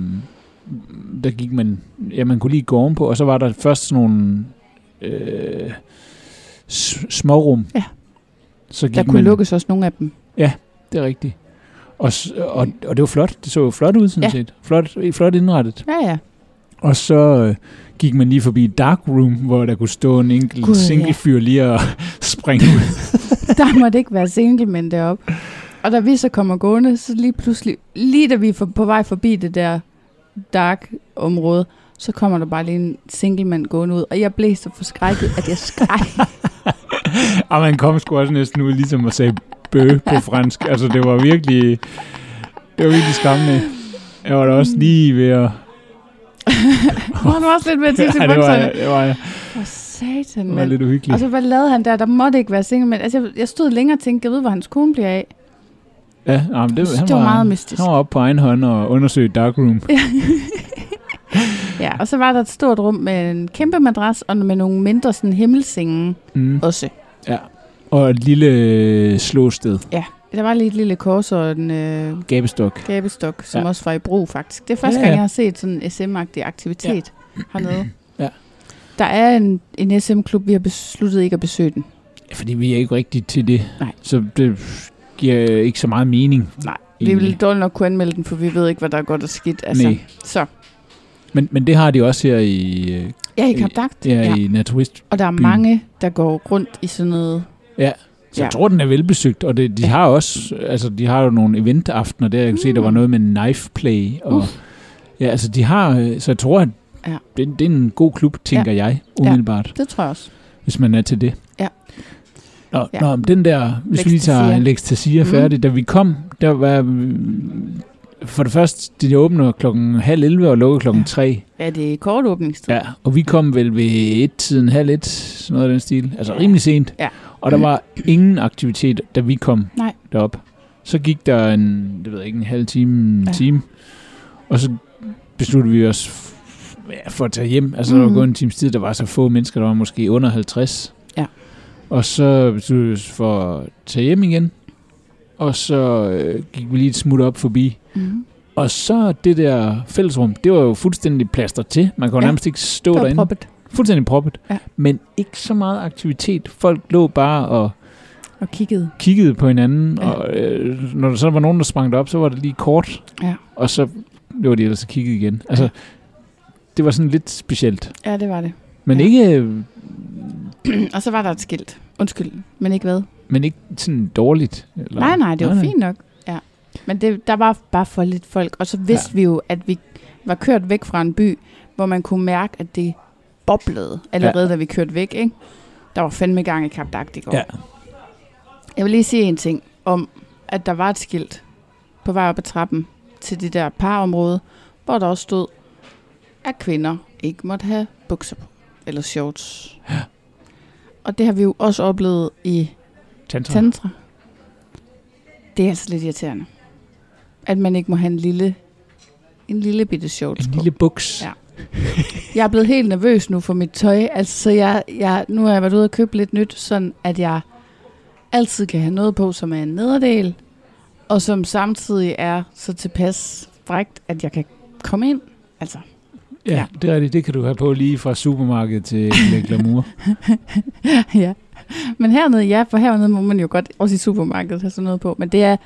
der gik man, ja, man kunne lige gå ovenpå, og så var der først sådan nogle øh, smårum. Ja. Så gik Der kunne man, lukkes også nogle af dem. Det er rigtigt. Og, og, og det var flot. Det så jo flot ud, sådan Ja. ja. set. Flot, flot indrettet. Ja, ja. Og så øh, gik man lige forbi dark room, hvor der kunne stå en enkelt ja. single fyr lige og springe ud. Der måtte ikke være singlemænd deroppe. Og da vi så kommer gående, så lige pludselig, lige da vi er på vej forbi det der dark område, så kommer der bare lige en singlemand gående ud. Og jeg blev så forskrækket, at jeg skreg. og man kom sgu også næsten ud, ligesom at sige bø på fransk. Altså, det var virkelig, det var virkelig skræmmende. Jeg var da også lige ved at... Var du også lidt med at tisse i ja, det var, bukserne? jeg, det var, jeg. For satan, det var lidt uhyggeligt. Og så hvad lavede han der? Der måtte ikke være singlemand. Altså, jeg, jeg stod længere og tænkte, jeg ved, hvor hans kone bliver af. Ja, ja men det, Det han var meget mystisk. Han var oppe på egen hånd og undersøgte darkroom. Ja, og så var der et stort rum med en kæmpe madras, og med nogle mindre sådan himmelsenge Mm. også. Ja. Og et lille slåsted. Der var lige et lille kors og en øh, Gabestok. gabestok, som ja. Ja. også var i brug faktisk. Det er første Ja, gang, ja. jeg har set sådan en SM-agtig aktivitet ja. hernede. Ja. Der er en, en SM-klub, vi har besluttet ikke at besøge den. Fordi vi er ikke rigtigt til det. Nej. Så det giver ikke så meget mening. Nej, vi Egentlig. vil dårligt nok kunne anmelde den, for vi ved ikke, hvad der er godt og skidt. Altså. Nej. Så, Men, men det har de også her i, øh, ja, i Kap Dagt. ja, ja. i Naturist. Og der er mange, der går rundt i sådan noget. Ja. Så Ja. jeg tror, den er velbesøgt, og det, de Ja. har også, altså de har jo nogle eventaftener der, jeg kan se, der var Mm. noget med knife play, og Uff. ja, altså de har, øh, så jeg tror, at Ja. det, det er en god klub, tænker ja. jeg, umiddelbart, Det tror jeg også. hvis man er til det. Ja. Nå, Ja. ja. nå den der, hvis vi lige tager Lektasia. Lektasia Mm. færdig, da vi kom, der var, mm, for det første, de åbner klokken halv 11 og lukker klokken Ja. 3. Ja, det er kort åbningstid. Ja, og vi kom vel ved et tiden, halv et, sådan noget af den stil. Altså rimelig sent. Ja. Og der var ingen aktivitet, da vi kom Nej. derop. Så gik der en, det ved jeg ikke, en halv time, en Ja. ja. time. Og så besluttede vi os ja, for at tage hjem. Altså, mm. der Mhm. var gået en times tid, der var så få mennesker, der var måske under 50. Ja. Og så besluttede vi os for at tage hjem igen. Og så øh, gik vi lige et smut op forbi. Mm. Og så det der fællesrum, det var jo fuldstændig plaster til. Man kunne Ja, ja. nærmest ikke stå Det var derinde. proppet. Fuldstændig proppet. Ja. Men ikke så meget aktivitet. Folk lå bare og Og kiggede. kiggede på hinanden, Ja. ja. og øh, når der så var nogen, der sprang op, så var det lige kort, Ja. og så var de ellers og kiggede igen. Altså, det var sådan lidt specielt. Ja, det var det. Men Ja. ja. ikke, øh, og så var der et skilt. Undskyld, men ikke hvad? Men ikke sådan dårligt. Eller? Nej, nej, det var fint nok. Ja. Men det, der var bare for lidt folk. Og så vidste ja. vi jo, at vi var kørt væk fra en by, hvor man kunne mærke, at det boblede allerede, ja. da vi kørte væk. Ikke? Der var fandme gang i Kap Dagt i går. Ja. Jeg vil lige sige en ting om, at der var et skilt på vej op ad trappen til det der parområde, hvor der også stod, at kvinder ikke måtte have bukser på, eller shorts. Ja. Og det har vi jo også oplevet i Tantra. tantra. Det er altså lidt irriterende. At man ikke må have en lille, en lille bitte shorts En på. lille buks. Ja. Jeg er blevet helt nervøs nu for mit tøj. Altså, så jeg, jeg, nu har jeg været ude og købe lidt nyt, sådan at jeg altid kan have noget på, som er en nederdel, og som samtidig er så tilpas frægt, at jeg kan komme ind. Altså, Ja, det er rigtigt. Det kan du have på lige fra supermarkedet til Le Glamour. ja. Men hernede, ja, for hernede må man jo godt, også i supermarkedet, have sådan noget på. Men det er,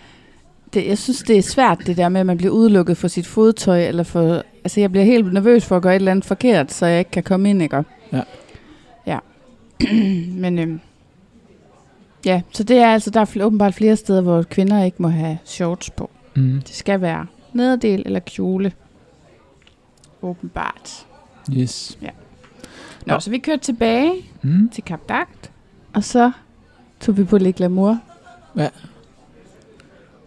det, jeg synes, det er svært, det der med, at man bliver udelukket for sit fodtøj, eller for, altså jeg bliver helt nervøs for at gøre et eller andet forkert, så jeg ikke kan komme ind, ikke? Ja. Ja. Men, øhm, ja, så det er altså, der er åbenbart flere steder, hvor kvinder ikke må have shorts på. Mm. Det skal være nederdel eller kjole. Åbenbart. Yes. Nå, Nå. så vi kørte tilbage Mm. til Kap Dagt, og så tog vi på Le Glamour.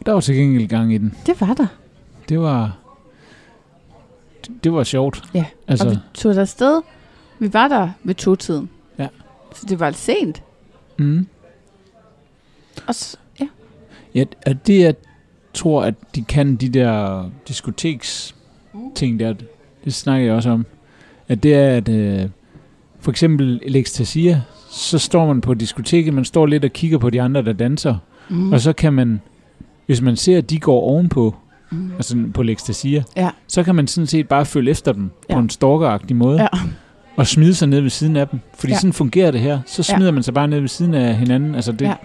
Der var til gengæld gang i den. Det var der. Det var... Det, det var sjovt. Ja, Altså, Og vi tog der sted. Vi var der ved to-tiden. Ja. Så det var lidt sent. mm. Og s- ja. Ja, og det jeg tror, at de kan, de der diskoteks ting der, det snakker jeg også om, at det er, at øh, for eksempel Electasia, så står man på diskoteket, man står lidt og kigger på de andre, der danser, Mm. og så kan man, hvis man ser, at de går ovenpå, Mm. altså på Electasia, Ja. så kan man sådan set bare følge efter dem Ja. på en stalkeragtig måde, Ja. og smide sig ned ved siden af dem. Fordi Ja. ja. sådan fungerer det her. Så Ja. smider man sig bare ned ved siden af hinanden. Altså det, Ja. ja.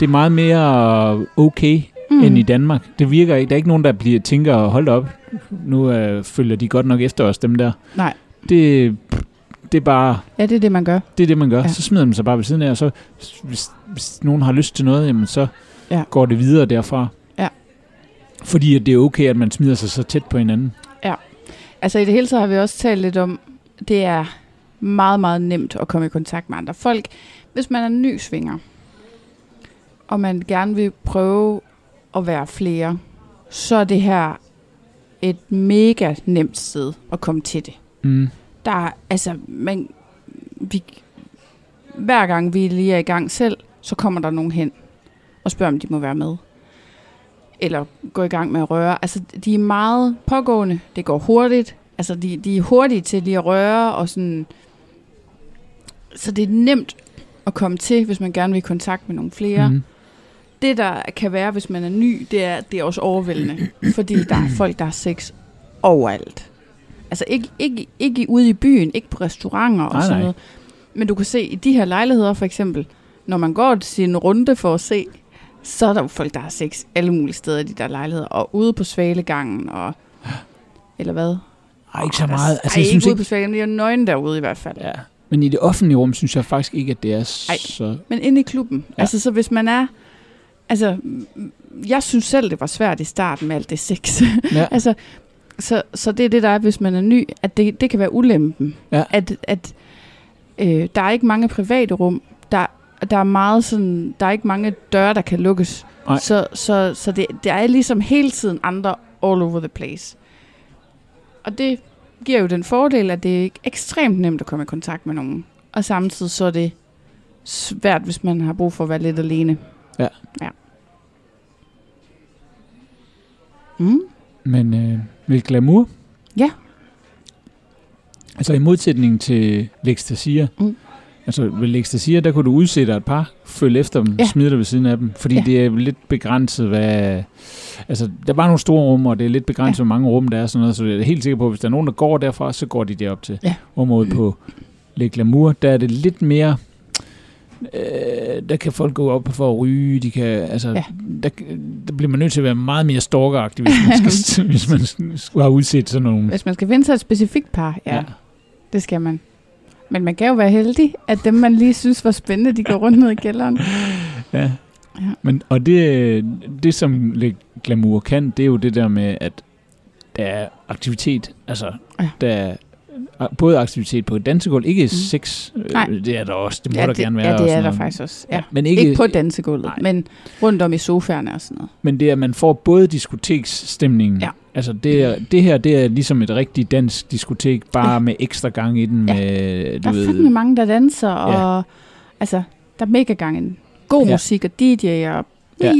det er meget mere okay mm. end i Danmark. Det virker ikke. Der er ikke nogen, der bliver tænker, hold op, nu øh, følger de godt nok efter os, dem der. Nej. Det, det er bare, Ja, det er det, man gør. det er det, man gør. Ja. Ja. Så smider man sig bare ved siden af, og så, hvis, hvis nogen har lyst til noget, jamen så Ja. ja. går det videre derfra. Ja. Fordi at det er okay, at man smider sig så tæt på hinanden. Altså i det hele taget har vi også talt lidt om, det er meget, meget nemt at komme i kontakt med andre folk. Hvis man er ny svinger, og man gerne vil prøve at være flere, så er det her et mega nemt sted at komme til det. Mm. Der er, altså, man, vi, hver gang vi lige er i gang selv, så kommer der nogen hen og spørger, om de må være med. Eller gå i gang med at røre. Altså, de er meget pågående. Det går hurtigt. Altså, de, de er hurtige til lige at røre, og sådan... Så det er nemt at komme til, hvis man gerne vil i kontakt med nogle flere. Mm. Det, der kan være, hvis man er ny, det er, det er også overvældende. fordi der er folk, der har sex overalt. Altså ikke, ikke, ikke ude i byen, ikke på restauranter og Nej, sådan nej. noget. Men du kan se, i de her lejligheder for eksempel, når man går til sin runde for at se, så er der jo folk, der har sex alle mulige steder i de der lejligheder. Og ude på Svalegangen, og... Eller hvad? Ej, ikke så meget. Altså, Ej, jeg synes ikke ude på Svalegangen, de er nøgne derude i hvert fald. Ja. Men i det offentlige rum, synes jeg faktisk ikke, at det er Ej. så... Men inde i klubben. Ja. Altså, så hvis man er... Altså, jeg synes selv, det var svært i starten med alt det sex. Ja. altså, så, så det er det, der er, hvis man er ny, at det, det kan være ulempen. Ja. At, at øh, der er ikke mange private rum. Der, der er meget sådan, der er ikke mange døre, der kan lukkes. Nej. Så, så, så det, der er ligesom hele tiden andre all over the place. Og det giver jo den fordel, at det er ekstremt nemt at komme i kontakt med nogen. Og samtidig så er det svært, hvis man har brug for at være lidt alene. Ja. ja. Mm. Men øh, med glamour? Ja. Altså i modsætning til Lextasia. Mm. Altså ved Lextasia, der kunne du udsætte et par, følge efter dem, Ja. smide dig ved siden af dem. Fordi ja. det er lidt begrænset, hvad... Altså, der er bare nogle store rum, og det er lidt begrænset, ja. hvor mange rum der er. Sådan noget, så jeg er helt sikker på, at hvis der er nogen, der går derfra, så går de derop til Ja. området på Le Glamour, der er det lidt mere... Øh, der kan folk gå op for at ryge, de kan, altså, Ja. der, der bliver man nødt til at være meget mere stalkeragtig, hvis man, skal, hvis man skulle have udset sådan nogle... Hvis man skal finde sig et specifikt par, ja, ja, det skal man. Men man kan jo være heldig, at dem, man lige synes var spændende, de går rundt ned i kælderen. Ja. Ja. Men, og det, det, som Glamour kan, det er jo det der med, at der er aktivitet. Altså, Ja. der er både aktivitet på et dansegulv, ikke Mm. sex, øh, Nej. det er der også, det må ja, der det, gerne være. Ja, det er der noget. faktisk også. Ja. men Ikke, ikke, på dansegulvet, Nej. men rundt om i sofaerne og sådan noget. Men det er, at man får både diskoteksstemningen. Ja. Altså det, er, det her, det er ligesom et rigtigt dansk diskotek, bare Ja. ja. med ekstra gang i den. Ja. Med, du Der er ved, fandme mange, der danser, Ja. og altså, der er mega gang i den. God Ja. musik og DJ og Ja. ja,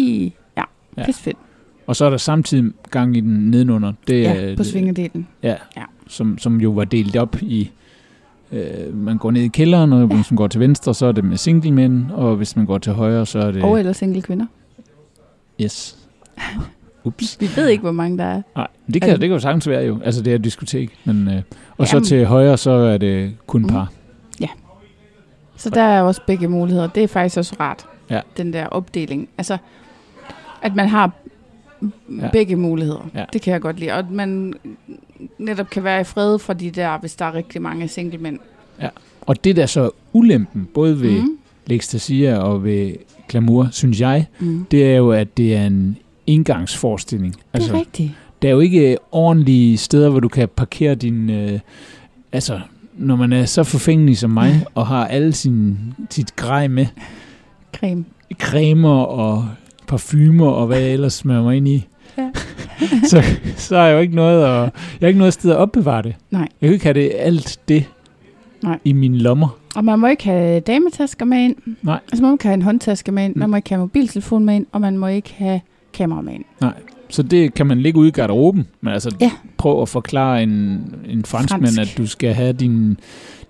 ja, Ja. pis fedt. og så er der samtidig gang i den nedenunder. Det er, Ja, på svingedelen. Ja, Ja. Ja. Som, som jo var delt op i, øh, man går ned i kælderen, og hvis man går til venstre, så er det med singlemænd, og hvis man går til højre, så er det... Og eller single kvinder. Yes. Ups. Vi ved ikke, hvor mange der er. Nej, det Er kan, det- det kan jo sagtens være jo. Altså, det er et diskotek. Men, øh, og så Jamen. til højre, så er det kun Mm. par. Så der er også begge muligheder. Det er faktisk også rart, Ja. den der opdeling. Altså, at man har Ja. begge muligheder. Ja. Det kan jeg godt lide. Og at man netop kan være i fred for de der, hvis der er rigtig mange singlemænd. Og det der så ulempen, både ved mm. Lextasia og ved Glamour, synes jeg, Mm. det er jo, at det er en indgangsforestilling. Det er altså, rigtigt. der er jo ikke ordentlige steder, hvor du kan parkere din... Øh, altså, når man er så forfængelig som mig, og har alle sin, sit grej med, Creme. cremer og parfumer og hvad jeg ellers smører mig ind i, Ja. så, så er jeg jo ikke noget, at, jeg har ikke noget sted at opbevare det. Nej. Jeg kan ikke have det, alt det Nej. i mine lommer. Og man må ikke have dametasker med ind. Nej. Altså man må ikke have en håndtaske med ind. Man Mm. må ikke have mobiltelefon med ind. Og man må ikke have kamera med ind. Så det kan man ligge ude i garderoben, men altså Ja. prøv at forklare en, en franskmand, Fransk. at du skal have din,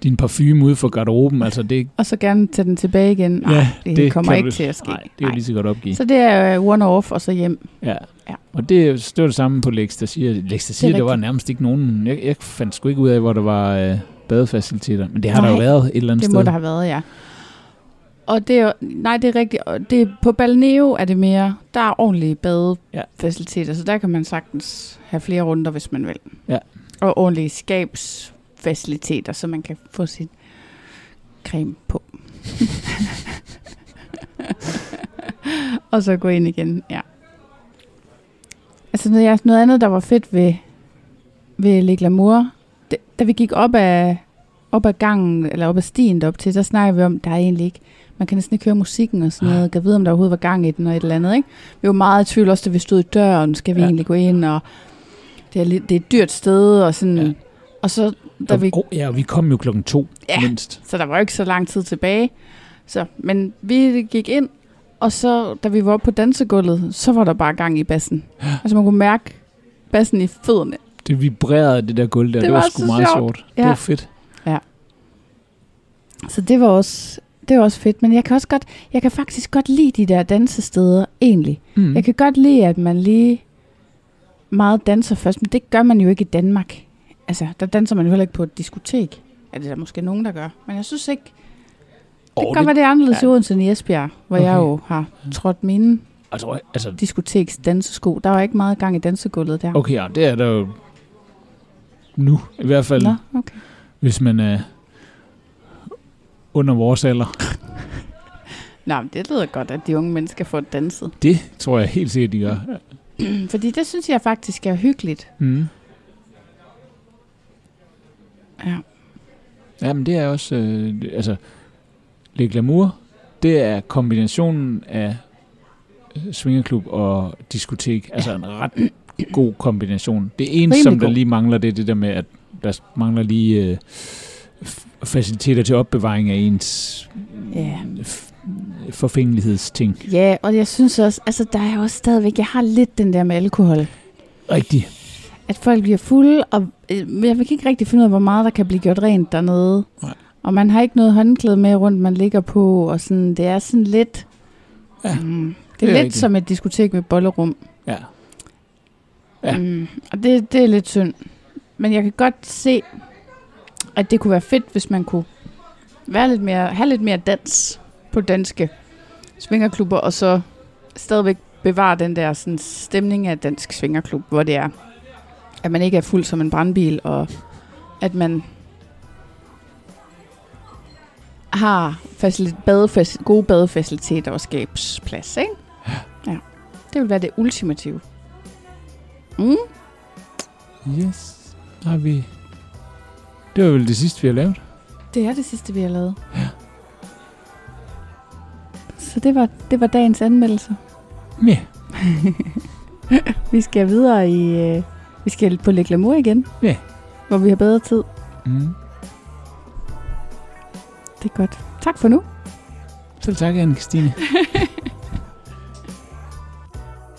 din parfume ude for garderoben. Altså det, Og så gerne tage den tilbage igen. Nej, Ja, det, det kommer ikke du- til at ske. nej, det er jo lige så godt opgive. Så det er øh, one-off og så hjem. Ja. Ja. Og det, det var det samme på Lex, der siger, Lex, der Det er var nærmest ikke nogen, jeg, jeg fandt sgu ikke ud af, hvor der var øh, badefaciliteter, men det har Nej, der jo været et eller andet Det sted. må der have været, ja. Og det er nej, det er rigtigt. Og det, er- på Balneo er det mere, der er ordentlige badefaciliteter, så der kan man sagtens have flere runder, hvis man vil. Ja. Og ordentlige skabsfaciliteter, så man kan få sin creme på. og så gå ind igen, ja. Altså noget, ja, noget andet, der var fedt ved, ved Le Glamour, det, da vi gik op ad, op ad gangen, eller op ad stien derop til, der snakkede vi om, der er egentlig ikke, man kan næsten ikke høre musikken og sådan noget. Jeg vide, om der overhovedet var gang i den og et eller andet, ikke? Vi var meget i tvivl også, da vi stod i døren, skal vi Ja. ja. egentlig gå ind, og det er, lidt, det er et dyrt sted, og sådan, Ja. ja. og så, da vi, oh, ja, og vi kom jo klokken to, Ja. mindst. så der var jo ikke så lang tid tilbage. Så, men vi gik ind, og så, da vi var oppe på dansegulvet, så var der bare gang i bassen. Ja. Altså man kunne mærke bassen i fødderne. Det vibrerede, det der gulv der. Det, Det var, var sgu så meget sjovt. sjovt. Det Ja. var fedt. Så det var også, det var også fedt. Men jeg kan også godt, jeg kan faktisk godt lide de der dansesteder, egentlig. Mm. Jeg kan godt lide, at man lige meget danser først, men det gør man jo ikke i Danmark. Altså, der danser man jo heller ikke på et diskotek. Ja, det er der måske nogen, der gør. Men jeg synes ikke, det Åh, kan være, det er anderledes ja. i Odense end i Esbjerg, hvor Okay. jeg jo har trådt mine altså, altså, diskoteks dansesko. Der var ikke meget gang i dansegulvet der. okay, ja, det er der jo nu. I hvert fald, Nå, okay. hvis man er under vores alder. Nå, men det lyder godt, at de unge mennesker får danset. Det tror jeg helt sikkert, de gør. Fordi det synes jeg faktisk er hyggeligt. Mm. Ja. Ja, men det er også, øh, altså, Le Glamour, det er kombinationen af øh, swingerklub og diskotek. Altså en ret god kombination. Det eneste, Rimelig som der god. lige mangler, det er det der med, at der mangler lige øh, faciliteter til opbevaring af ens Ja. forfængelighedsting. Ja, og jeg synes også, altså der er også stadigvæk, jeg har lidt den der med alkohol. Rigtigt. At folk bliver fulde, og øh, jeg kan ikke rigtig finde ud af, hvor meget der kan blive gjort rent dernede. Nej. Og man har ikke noget håndklæde med rundt, man ligger på, og sådan, det er sådan lidt... Ja, mm, det det er, er lidt rigtigt. som et diskotek med bollerum. Ja. Ja. Mm, og det, det er lidt synd. Men jeg kan godt se, at det kunne være fedt, hvis man kunne være lidt mere, have lidt mere dans på danske svingerklubber, og så stadigvæk bevare den der sådan, stemning af dansk svingerklub, hvor det er, at man ikke er fuld som en brandbil, og at man har facilit- badefac- gode badefaciliteter og skabsplads, ikke? Ja. Det vil være det ultimative. Mm. Yes. Har vi... Det var vel det sidste, vi har lavet. Det er det sidste, vi har lavet. Så det var, det var dagens anmeldelse. Ja. Vi skal videre i... Øh, vi skal på Le Glamour igen. Ja. Hvor vi har bedre tid. Mm. Det er godt. Tak for nu. Selv tak, anne Christine.